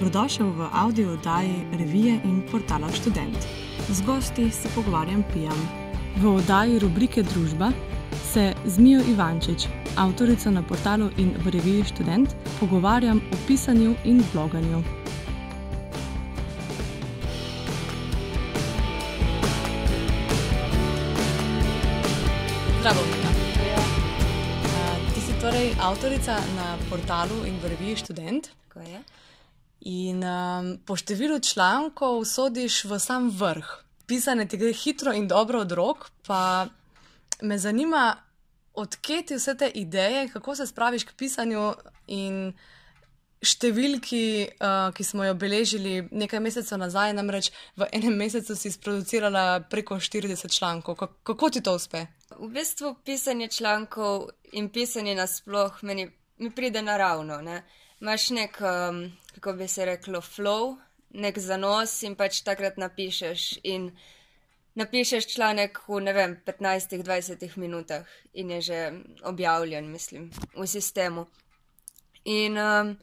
Dobrodošel v audio oddaji revije in portala Student. Z gosti se pogovarjam Pijam. V oddaji rubrike Družba se z Mijo Ivančič, avtorico na portalu in v reviji Student, pogovarjam o pisanju in bloganju. Zdravo, Mija. Uh, ti si torej avtorica na portalu in v reviji Student. Tako je. In um, po številu člankov sodiš v sam vrh. Pisanje ti gre hitro in dobro od rok, pa me zanima, odkje ti vse te ideje, kako se spraviš k pisanju in številki, uh, ki smo jo beležili nekaj mesecev nazaj, namreč v enem mesecu si sproducirala preko 40 člankov. Kako, kako ti to uspe? V bistvu pisanje člankov in pisanje nasploh meni mi pride naravno. Ne? Imaš nek, um, kako bi se reklo, flow, nek zanos in pač takrat napišeš. In napišeš članek v ne vem, 15-20 minutah in je že objavljen, mislim, v sistemu. In um,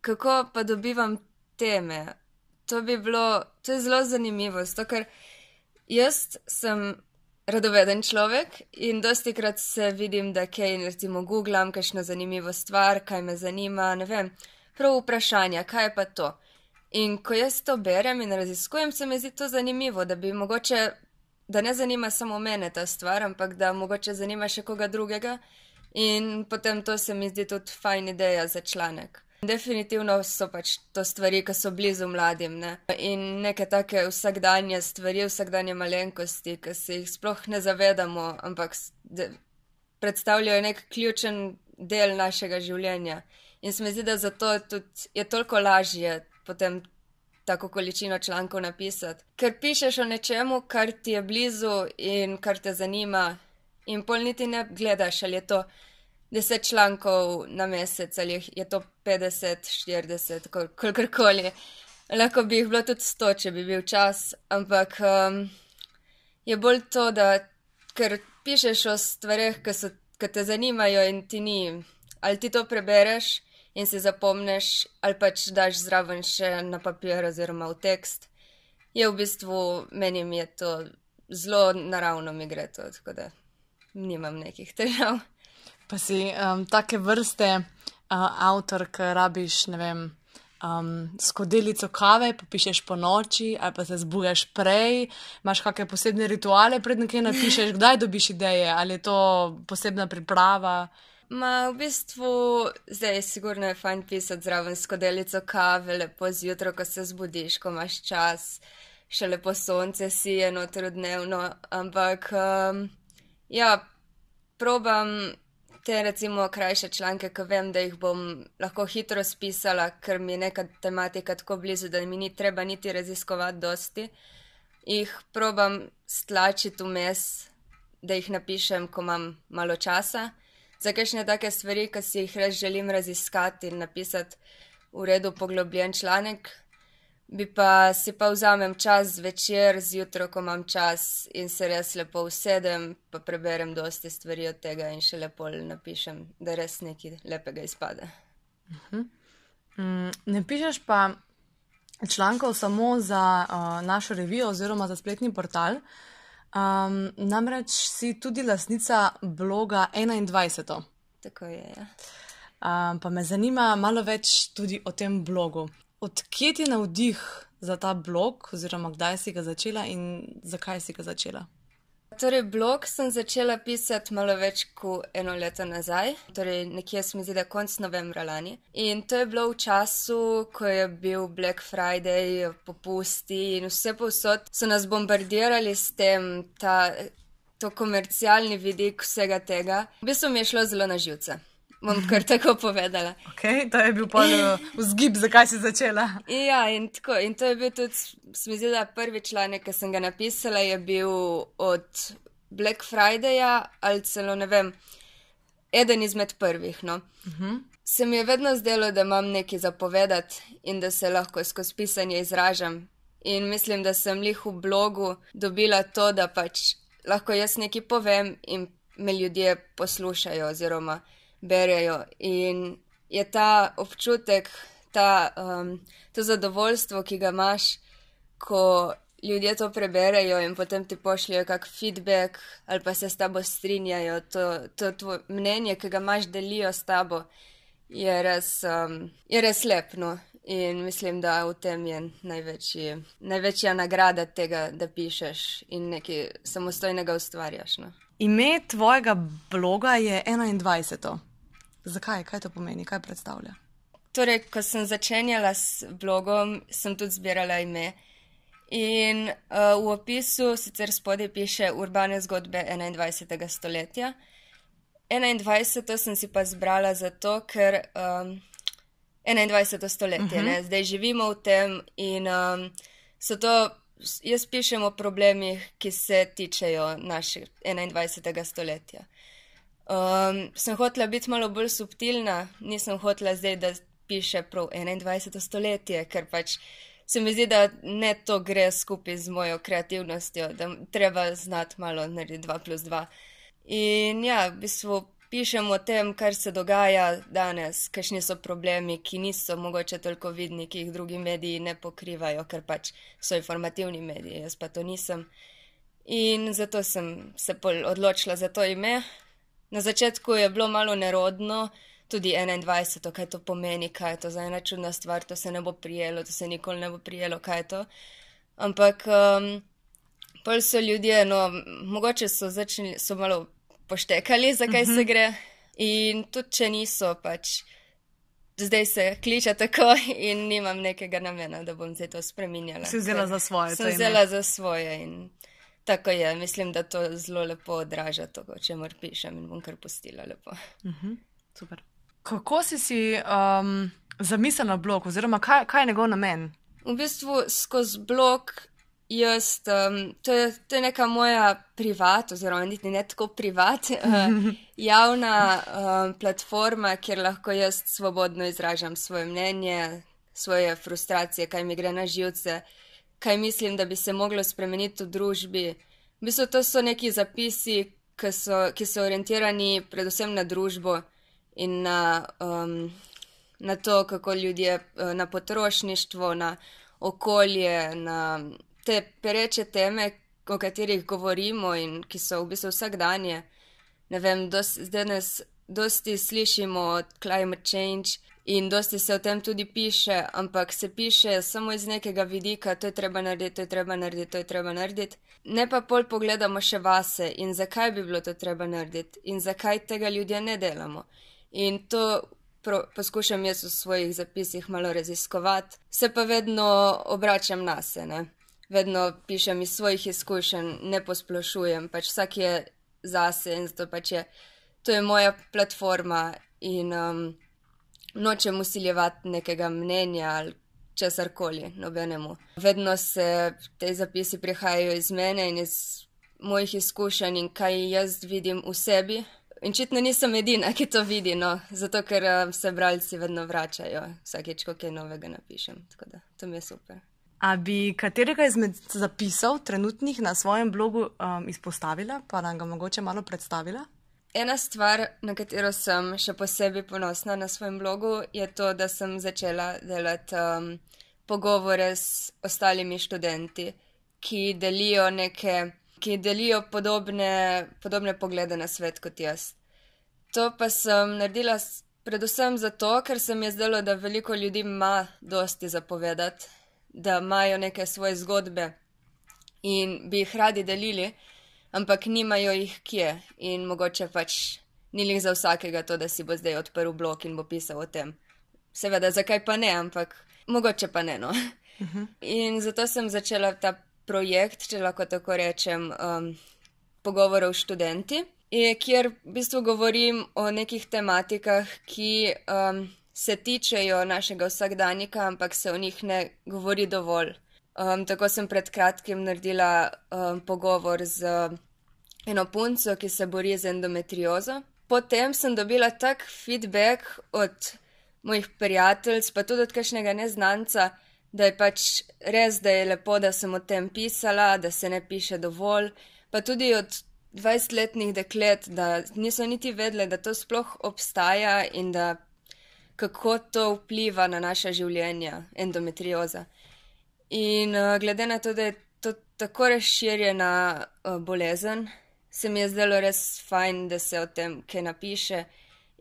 kako pa dobivam teme? To bi bilo, to je zelo zanimivo, zato ker jaz sem radoveden človek in dosti krat se vidim, da kaj, recimo, googlam kakšno zanimivo stvar, kaj me zanima, ne vem, prav vprašanja, kaj je pa to. In ko jaz to berem in raziskujem, se mi zdi to zanimivo, da bi mogoče, da ne zanima samo mene ta stvar, ampak da mogoče zanima še koga drugega. In potem to se mi zdi tudi fajn ideja za članek. Definitivno so pač to stvari, ki so blizu mladim. Ne? In neke take vsakdanje stvari, vsakdanje malenkosti, ki se jih sploh ne zavedamo, ampak predstavljajo nek ključen del našega življenja. In se mi zdi, da zato tudi je toliko lažje potem tako količino člankov napisati. Ker pišeš o nečemu, kar ti je blizu in kar te zanima, in pol niti ne gledaš, ali je to deset člankov na mesec ali je to 50, 40, kol kakorkoli. Lahko bi jih bilo tudi 100, če bi bil čas, ampak um, je bolj to, da ker pišeš o stvareh, ki, so, ki te zanimajo in ti ni, ali ti to prebereš in si zapomneš, ali pač daš zraven še na papir oziroma v tekst. Je v bistvu meni je to zelo naravno, mi gre to, tako da nimam nekih težav. Pa si um, take vrste uh, avtor, ki rabiš, ne vem, um, skodelico kave, pa pišeš po noči, ali pa se zbujaš prej, imaš kakšne posebne rituale, pred nekaj napišeš, kdaj dobiš ideje, ali je to posebna priprava. Ma v bistvu zdaj je sigurno je fajn pisati zraven skodelico kave, lepo zjutraj, ko se zbudiš, ko imaš čas, še lepo sonce si je notro dnevno, ampak um, ja, probam te recimo krajše članke, ki vem, da jih bom lahko hitro spisala, ker mi je neka tematika tako blizu, da mi ni treba niti raziskovati dosti. Jih probam stlačiti vmes, da jih napišem, ko imam malo časa. Za kakšne take stvari, ki si jih res želim raziskati in napisati v redu poglobljen članek, bi pa si pa vzamem čas zvečer, zjutraj, ko imam čas in se res lepo usedem, pa preberem dosti stvari od tega in še lepo napišem, da res nekaj lepega izpade. Uh -huh. mm, ne pišeš pa člankov samo za uh, našo revijo oziroma za spletni portal. Um, namreč si tudi lasnica bloga 21. Tako je. Ja. Um, pa me zanima malo več tudi o tem blogu. Odkje ti navdih za ta blog, oziroma kdaj si ga začela in zakaj si ga začela? Torej, blog sem začela pisati malo več kot eno leto nazaj, torej nekje se mi zdi, da konc novembra lani. In to je bilo v času, ko je bil Black Friday, popusti in vse povsod so nas bombardirali s tem, ta, to komercialni vidik vsega tega. V bistvu mi je šlo zelo na živce bom kar tako povedala. Okay, to je bil polno vzgib, zakaj si začela. Ja, in, tako, in to je bil tudi, se mi zdi, da prvi članek, ki sem ga napisala, je bil od Black Fridaya ali celo ne vem, eden izmed prvih. No. Uh mhm. -huh. Se mi je vedno zdelo, da imam nekaj zapovedati in da se lahko skozi pisanje izražam. In mislim, da sem jih v blogu dobila to, da pač lahko jaz nekaj povem in me ljudje poslušajo oziroma berejo. In je ta občutek ta, um, to zadovoljstvo, ki ga imaš, ko ljudje to preberejo in potem ti pošljajo kak feedback ali pa se s tabo strinjajo, to, to tvoje mnenje, ki ga imaš, delijo s tabo, je res, um, je res lepno. In mislim, da v tem je največji, največja nagrada tega, da pišeš in nekaj samostojnega ustvarjaš. No. Ime tvojega bloga je 21. Zakaj? Kaj to pomeni? Kaj predstavlja? Torej, ko sem začenjala s blogom, sem tudi zbirala ime. In uh, v opisu sicer spodaj piše urbane zgodbe 21. stoletja. 21. sem si pa zbrala zato, ker um, 21. stoletje, uh -huh. zdaj živimo v tem in um, so to, jaz pišem o problemih, ki se tičejo našega 21. stoletja. Um, sem hotela biti malo bolj subtilna, nisem hotela zdaj, da piše prav 21. stoletje, ker pač se mi zdi, da ne to gre skupaj z mojo kreativnostjo, da treba znati malo narediti 2 plus 2. In ja, v bistvu pišem o tem, kar se dogaja danes, kakšni so problemi, ki niso mogoče toliko vidni, ki jih drugi mediji ne pokrivajo, ker pač so informativni mediji, jaz pa to nisem. In zato sem se odločila za to ime. Na začetku je bilo malo nerodno, tudi 21, kaj to pomeni, kaj je to za ena čudna stvar, to se ne bo prijelo, to se nikoli ne bo prijelo, kaj je to. Ampak um, pol so ljudje, no, mogoče so začeli, so malo poštekali, zakaj uh -huh. se mhm. gre. In tudi če niso, pač zdaj se kliče tako in nimam nekega namena, da bom zdaj to spremenjala. Si vzela za svoje. Sem vzela za svoje in tako je. Mislim, da to zelo lepo odraža to, o čemer pišem in bom kar pustila lepo. Uh mhm. -huh. Super. Kako si si um, zamislila blog, oziroma kaj, kaj je njegov namen? V bistvu skozi blog Jaz, um, to, je, to je neka moja privat, oziroma niti ne tako privat, uh, javna um, platforma, kjer lahko jaz svobodno izražam svoje mnenje, svoje frustracije, kaj mi gre na živce, kaj mislim, da bi se moglo spremeniti v družbi. V bistvu to so neki zapisi, ki so, ki so orientirani predvsem na družbo in na, um, na to, kako ljudje, uh, na potrošništvo, na okolje, na te pereče teme, o katerih govorimo in ki so v bistvu vsakdanje. Ne vem, dos, danes dosti slišimo o climate change in dosti se o tem tudi piše, ampak se piše samo iz nekega vidika, to je treba narediti, to je treba narediti, to je treba narediti. Ne pa pol pogledamo še vase in zakaj bi bilo to treba narediti in zakaj tega ljudje ne delamo. In to pro, poskušam jaz v svojih zapisih malo raziskovati, se pa vedno obračam na sebe vedno pišem iz svojih izkušenj, ne posplošujem, pač vsak je zase in zato pač je to je moja platforma in um, nočem usiljevati nekega mnenja ali česar koli nobenemu. Vedno se te zapisi prihajajo iz mene in iz mojih izkušenj in kaj jaz vidim v sebi. In čitno nisem edina, ki to vidi, no, zato ker um, se bralci vedno vračajo, vsakeč, ko kaj novega napišem. Tako da to mi je super. A bi katerega izmed zapisov trenutnih na svojem blogu um, izpostavila, pa nam ga mogoče malo predstavila? Ena stvar, na katero sem še posebej ponosna na svojem blogu, je to, da sem začela delati um, pogovore s ostalimi študenti, ki delijo, neke, ki delijo podobne, podobne poglede na svet kot jaz. To pa sem naredila predvsem zato, ker se mi je zdelo, da veliko ljudi ima dosti zapovedati da imajo neke svoje zgodbe in bi jih radi delili, ampak nimajo jih kje in mogoče pač ni jih za vsakega to, da si bo zdaj odprl blog in bo pisal o tem. Seveda, zakaj pa ne, ampak mogoče pa ne. No. Uh -huh. In zato sem začela ta projekt, če lahko tako rečem, um, pogovorov s študenti, kjer v bistvu govorim o nekih tematikah, ki. Um, se tičejo našega vsakdanjika, ampak se o njih ne govori dovolj. Um, tako sem pred kratkim naredila um, pogovor z eno punco, ki se bori z endometriozo. Potem sem dobila tak feedback od mojih prijateljic, pa tudi od kakšnega neznanca, da je pač res, da je lepo, da sem o tem pisala, da se ne piše dovolj. Pa tudi od 20-letnih deklet, da niso niti vedle, da to sploh obstaja in da kako to vpliva na naša življenja, endometrioza. In uh, glede na to, da je to tako razširjena uh, bolezen, se mi je zdelo res fajn, da se o tem kaj napiše.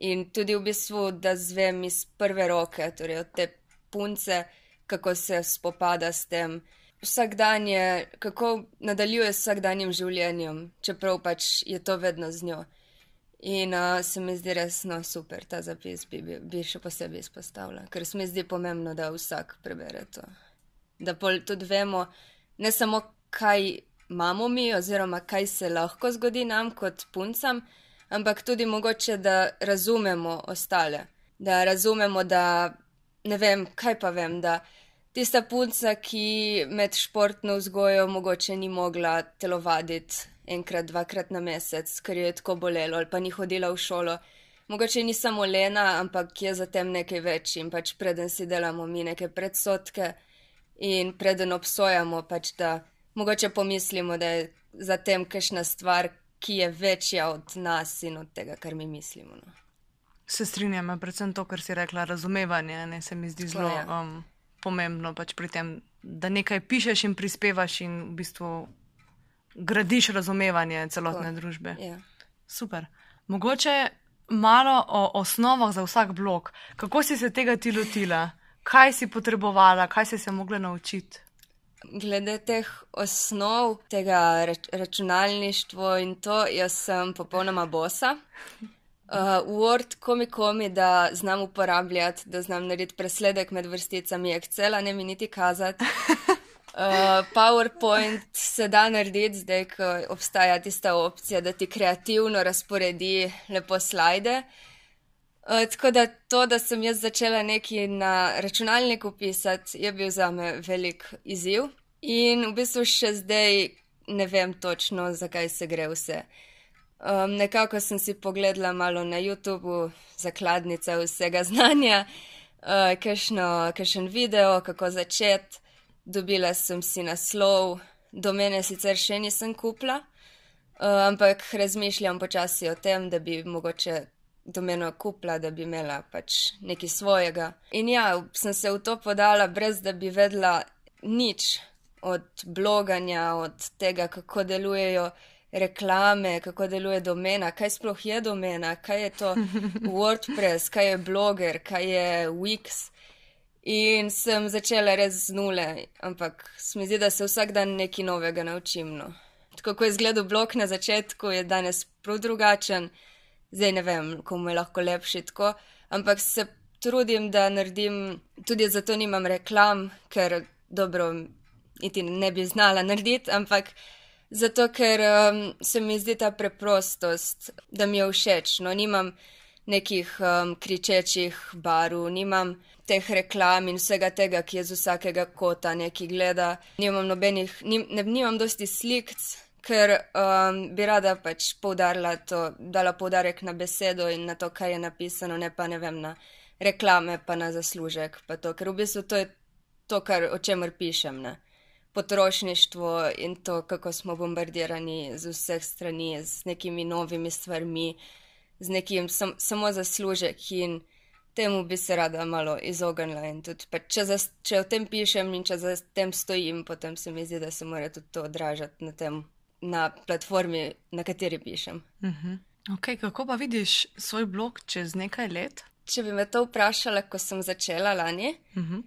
In tudi v bistvu, da zvem iz prve roke, torej od te punce, kako se spopada s tem. Vsak dan je, kako nadaljuje s vsakdanjim življenjem, čeprav pač je to vedno z njo. In uh, se mi zdi res no, super, ta zapis bi, bi, bi še posebej izpostavila, ker se mi zdi pomembno, da vsak prebere to. Da tudi vemo, ne samo kaj imamo mi, oziroma kaj se lahko zgodi nam kot puncam, ampak tudi mogoče, da razumemo ostale. Da razumemo, da ne vem, kaj pa vem, da tista punca, ki med športno vzgojo mogoče ni mogla telovaditi enkrat, dvakrat na mesec, ker jo je tako bolelo ali pa ni hodila v šolo. Mogoče ni samo lena, ampak je zatem nekaj več in pač preden si delamo mi neke predsotke in preden obsojamo, pač da mogoče pomislimo, da je zatem kakšna stvar, ki je večja od nas in od tega, kar mi mislimo. No. Se strinjam, predvsem to, kar si rekla, razumevanje, ne, se mi zdi zelo um, pomembno pač pri tem, da nekaj pišeš in prispevaš in v bistvu gradiš razumevanje celotne Tako. družbe. Ja. Super. Mogoče malo o osnovah za vsak blok. Kako si se tega ti lotila? Kaj si potrebovala, kaj si se mogla naučiti? Glede teh osnov, tega računalništva in to, jaz sem popolnoma bosa. Uh, Word, komi komi, da znam uporabljati, da znam narediti presledek med vrsticami Excela, ne mi niti kazati. Uh, PowerPoint se da narediti, zdaj, ko obstaja tista opcija, da ti kreativno razporedi lepo slide. Uh, tako da to, da sem jaz začela nekaj na računalniku pisati, je bil za me velik izziv. In v bistvu še zdaj ne vem točno, zakaj se gre vse. Um, nekako sem si pogledala malo na YouTubu, zakladnice vsega znanja, uh, kakšen video, kako začeti dobila sem si naslov, do mene sicer še nisem kupila, uh, ampak razmišljam počasi o tem, da bi mogoče domeno kupila, da bi imela pač nekaj svojega. In ja, sem se v to podala, brez da bi vedela nič od bloganja, od tega, kako delujejo. Reklame, kako deluje domena, kaj sploh je domena, kaj je to WordPress, kaj je bloger, kaj je Wix. In sem začela res z nule, ampak se mi zdi, da se vsak dan nekaj novega naučim. No. Tako kot je izgledal blok na začetku, je danes prav drugačen, zdaj ne vem, komu je lahko lepši tako, ampak se trudim, da naredim, tudi zato nimam reklam, ker dobro, niti ne bi znala narediti, ampak zato, ker um, se mi zdi ta preprostost, da mi je všeč. No, nimam nekih um, kričečih barov, nimam teh reklam in vsega tega, ki je z vsakega kota neki gleda. Nimam nobenih, nim, ne, nimam dosti slik, ker um, bi rada pač poudarila to, dala poudarek na besedo in na to, kaj je napisano, ne pa ne vem na reklame, pa na zaslužek. Pa to, ker v bistvu to je to, kar, o čemer pišem. Ne? Potrošništvo in to, kako smo bombardirani z vseh strani, z nekimi novimi stvarmi, z nekim sam, samo zaslužek in temu bi se rada malo izognila. Tudi, če, za, če o tem pišem in če za tem stojim, potem se mi zdi, da se mora tudi to odražati na, tem, na platformi, na kateri pišem. Uh mhm. -huh. okay, kako pa vidiš svoj blog čez nekaj let? Če bi me to vprašala, ko sem začela lani. Uh mhm. -huh.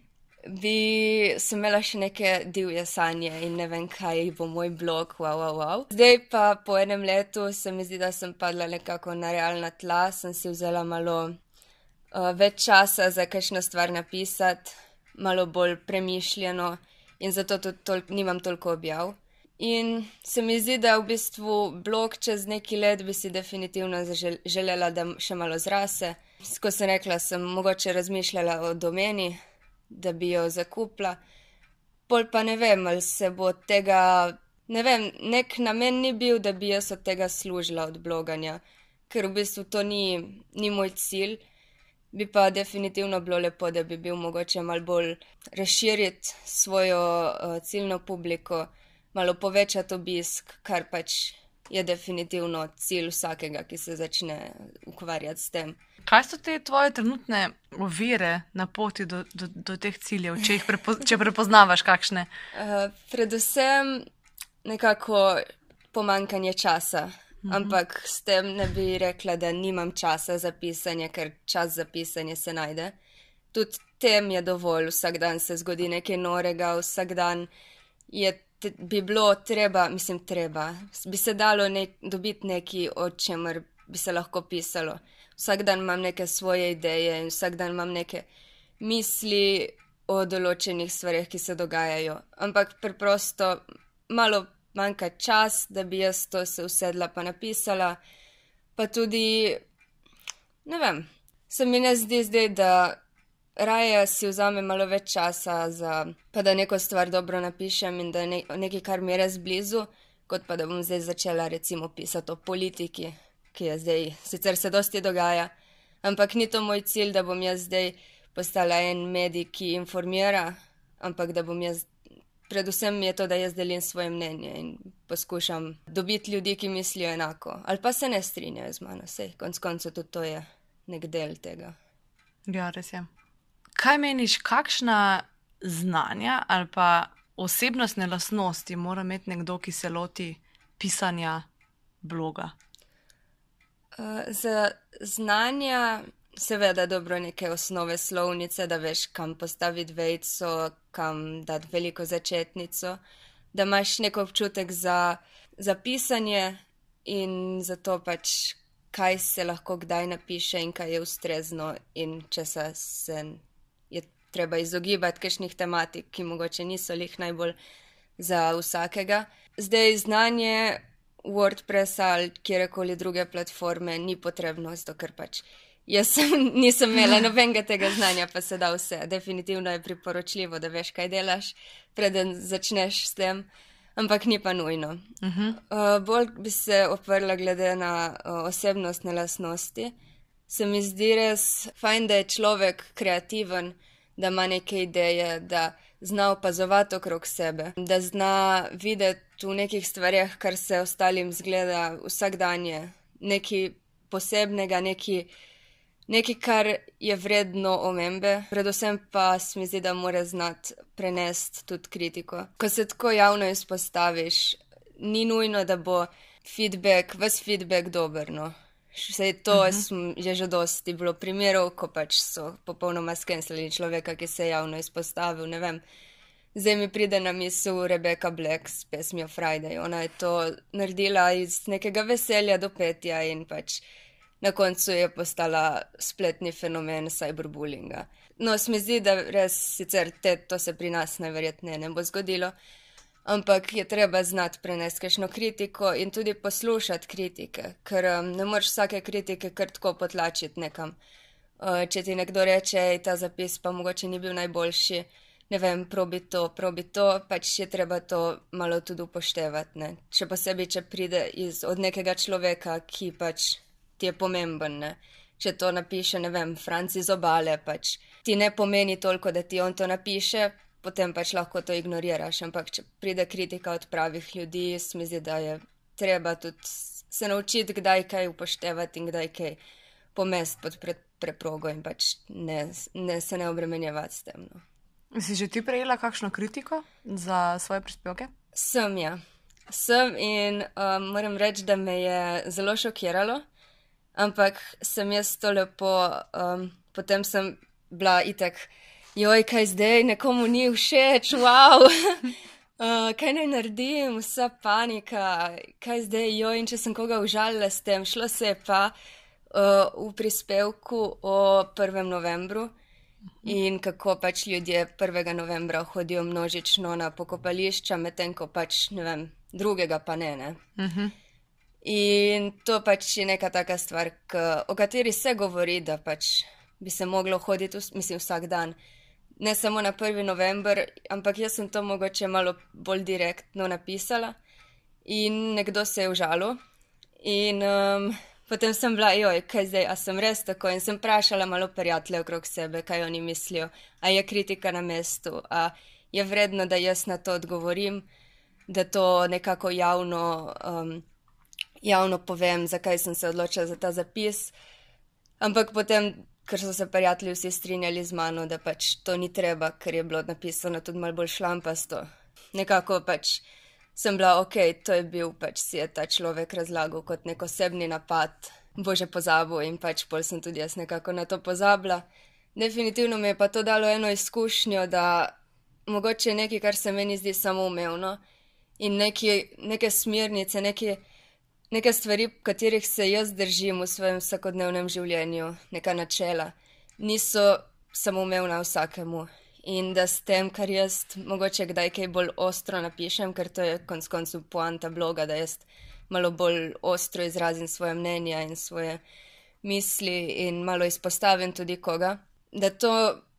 Bi imela še neke divje sanje in ne vem, kaj bo moj blog, wow, wow, wow. Zdaj pa po enem letu se mi zdi, da sem padla nekako na realna tla, sem si vzela malo uh, več časa za kakšno stvar napisati, malo bolj premišljeno in zato tudi tol nimam toliko objav. In se mi zdi, da v bistvu blog čez neki let bi si definitivno želela, da še malo zrase. Ko sem rekla, sem mogoče razmišljala o domeni, da bi jo zakupila. Pol pa ne vem, ali se bo tega, ne vem, nek namen ni bil, da bi jaz od tega služila od bloganja, ker v bistvu to ni, ni moj cilj. Bi pa definitivno bilo lepo, da bi bil mogoče malo bolj razširiti svojo uh, ciljno publiko, malo povečati obisk, kar pač je definitivno cilj vsakega, ki se začne ukvarjati s tem. Kaj so te tvoje trenutne ovire na poti do, do, do teh ciljev, če jih prepo, če prepoznavaš kakšne? Uh, predvsem nekako pomankanje časa. Mhm. Ampak s tem ne bi rekla, da nimam časa za pisanje, ker čas za pisanje se najde. Tudi tem je dovolj, vsak dan se zgodi nekaj norega, vsak dan je te, bi bilo treba, mislim, treba, bi se dalo nek, dobiti nekaj, o čemer bi se lahko pisalo. Vsak dan imam neke svoje ideje in vsak dan imam neke misli o določenih stvarih, ki se dogajajo. Ampak preprosto malo manjka čas, da bi jaz to se usedla pa napisala. Pa tudi, ne vem, se mi ne zdi zdaj, da raje si vzamem malo več časa, za, pa da neko stvar dobro napišem in da je ne, nekaj, kar mi je res blizu, kot pa da bom zdaj začela recimo pisati o politiki, ki je zdaj, sicer se dosti dogaja, ampak ni to moj cilj, da bom jaz zdaj postala en medij, ki informira, ampak da bom jaz. Predvsem je to, da jaz delim svoje mnenje in poskušam dobiti ljudi, ki mislijo enako, ali pa se ne strinjajo z mano, vse, konc koncev tudi to je nek del tega. Ja, res je. Kaj meniš, kakšna znanja ali pa osebnostne lastnosti mora imeti nekdo, ki se loti pisanja bloga? Uh, za znanja, seveda, dobro neke osnove slovnice, da veš, kam postaviti vejco, kam dati veliko začetnico, da imaš nek občutek za, za pisanje in za to pač, kaj se lahko kdaj napiše in kaj je ustrezno in če se treba izogibati kakšnih tematik, ki mogoče niso lih najbolj za vsakega. Zdaj znanje WordPressa ali kjerkoli druge platforme ni potrebno, zato ker pač jaz sem, nisem imela nobenega tega znanja, pa se da vse. Definitivno je priporočljivo, da veš, kaj delaš, preden začneš s tem. Ampak ni pa nujno. Uh -huh. uh, bolj bi se oprla glede na uh, osebnostne lasnosti. Se mi zdi res fajn, da je človek kreativen, da ima neke ideje, da zna opazovati okrog sebe, da zna videti v nekih stvarih, kar se ostalim zgleda vsak dan, nekaj posebnega, nekaj, nekaj, kar je vredno omembe. Predvsem pa se mi zdi, da mora znati prenesti tudi kritiko. Ko se tako javno izpostaviš, ni nujno, da bo feedback, ves feedback dober. No. Vse to uh -huh. je že dosti bilo primerov, ko pač so popolnoma skenslili človeka, ki se je javno izpostavil. Zdaj mi pride na misel Rebecca Black s pesmijo Friday. Ona je to naredila iz nekega veselja do petja in pač na koncu je postala spletni fenomen cyberbullinga. No, se mi zdi, da res sicer te, to se pri nas najverjetneje ne bo zgodilo ampak je treba znati prenesti kakšno kritiko in tudi poslušati kritike, ker um, ne moreš vsake kritike kar tako potlačiti nekam. Uh, če ti nekdo reče, da ta zapis pa mogoče ni bil najboljši, ne vem, probi to, probi to, pač je treba to malo tudi upoštevati. Ne? Še posebej, če pride iz, od nekega človeka, ki pač ti je pomemben. Ne? Če to napiše, ne vem, Franci z obale, pač ti ne pomeni toliko, da ti on to napiše, potem pač lahko to ignoriraš. Ampak, če pride kritika od pravih ljudi, mi zdi, da je treba tudi se naučiti, kdaj kaj upoštevati in kdaj kaj pomest pod pre, preprogo in pač ne, ne se ne obremenjevati s tem. No. Si že ti prejela kakšno kritiko za svoje prispevke? Sem, ja. Sem in um, moram reči, da me je zelo šokiralo, ampak sem jaz to lepo, um, potem sem bila itek joj, kaj zdaj, nekomu ni všeč, wow. Uh, kaj naj naredim, vsa panika, kaj zdaj, jo in če sem koga užalila s tem, šlo se je pa uh, v prispevku o 1. novembru in kako pač ljudje 1. novembra hodijo množično na pokopališča, medtem ko pač ne vem, drugega pa ne. ne. Uh mhm. -huh. In to pač je neka taka stvar, o kateri se govori, da pač bi se moglo hoditi, mislim, vsak dan ne samo na 1. november, ampak jaz sem to mogoče malo bolj direktno napisala in nekdo se je užalil. In um, potem sem bila, joj, kaj zdaj, a sem res tako in sem vprašala malo prijateljev okrog sebe, kaj oni mislijo, a je kritika na mestu, a je vredno, da jaz na to odgovorim, da to nekako javno um, javno povem, zakaj sem se odločila za ta zapis. Ampak potem, ker so se prijatelji vsi strinjali z mano, da pač to ni treba, ker je bilo napisano tudi malo bolj šlampasto. Nekako pač sem bila ok, to je bil pač si je ta človek razlagal kot nek osebni napad, bože pozabo in pač pol sem tudi jaz nekako na to pozabila. Definitivno mi je pa to dalo eno izkušnjo, da mogoče nekaj, kar se meni zdi samoumevno in neki, neke smernice, neke, neke stvari, katerih se jaz držim v svojem vsakodnevnem življenju, neka načela, niso samoumevna vsakemu. In da s tem, kar jaz mogoče kdaj kaj bolj ostro napišem, ker to je konc koncev poanta bloga, da jaz malo bolj ostro izrazim svoje mnenja in svoje misli in malo izpostavim tudi koga, da to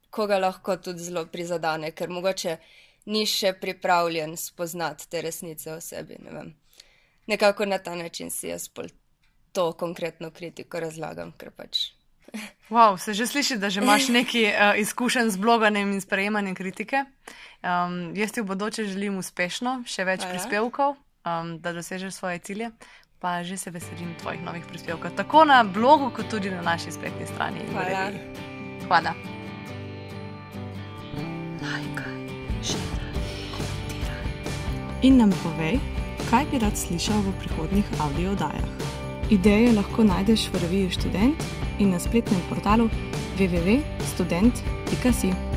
koga lahko tudi zelo prizadene, ker mogoče ni še pripravljen spoznati te resnice o sebi. Ne Nekako na ta način si jaz pol to konkretno kritiko razlagam, ker pač. Wow, se že sliši, da že imaš nekaj uh, izkušenj z bloganjem in sprejemanjem kritike. Um, jaz ti v bodoče želim uspešno, še več Hvala. prispevkov, um, da dosežeš svoje cilje. Pa že se veselim tvojih novih prispevkov, tako na blogu, kot tudi na naši spletni strani. Hvala. Hvala. In nam povej, kaj bi rad slišal v prihodnih audio oddajah. Ideje lahko najdeš v reviji Student in na spletnem portalu www.student.com.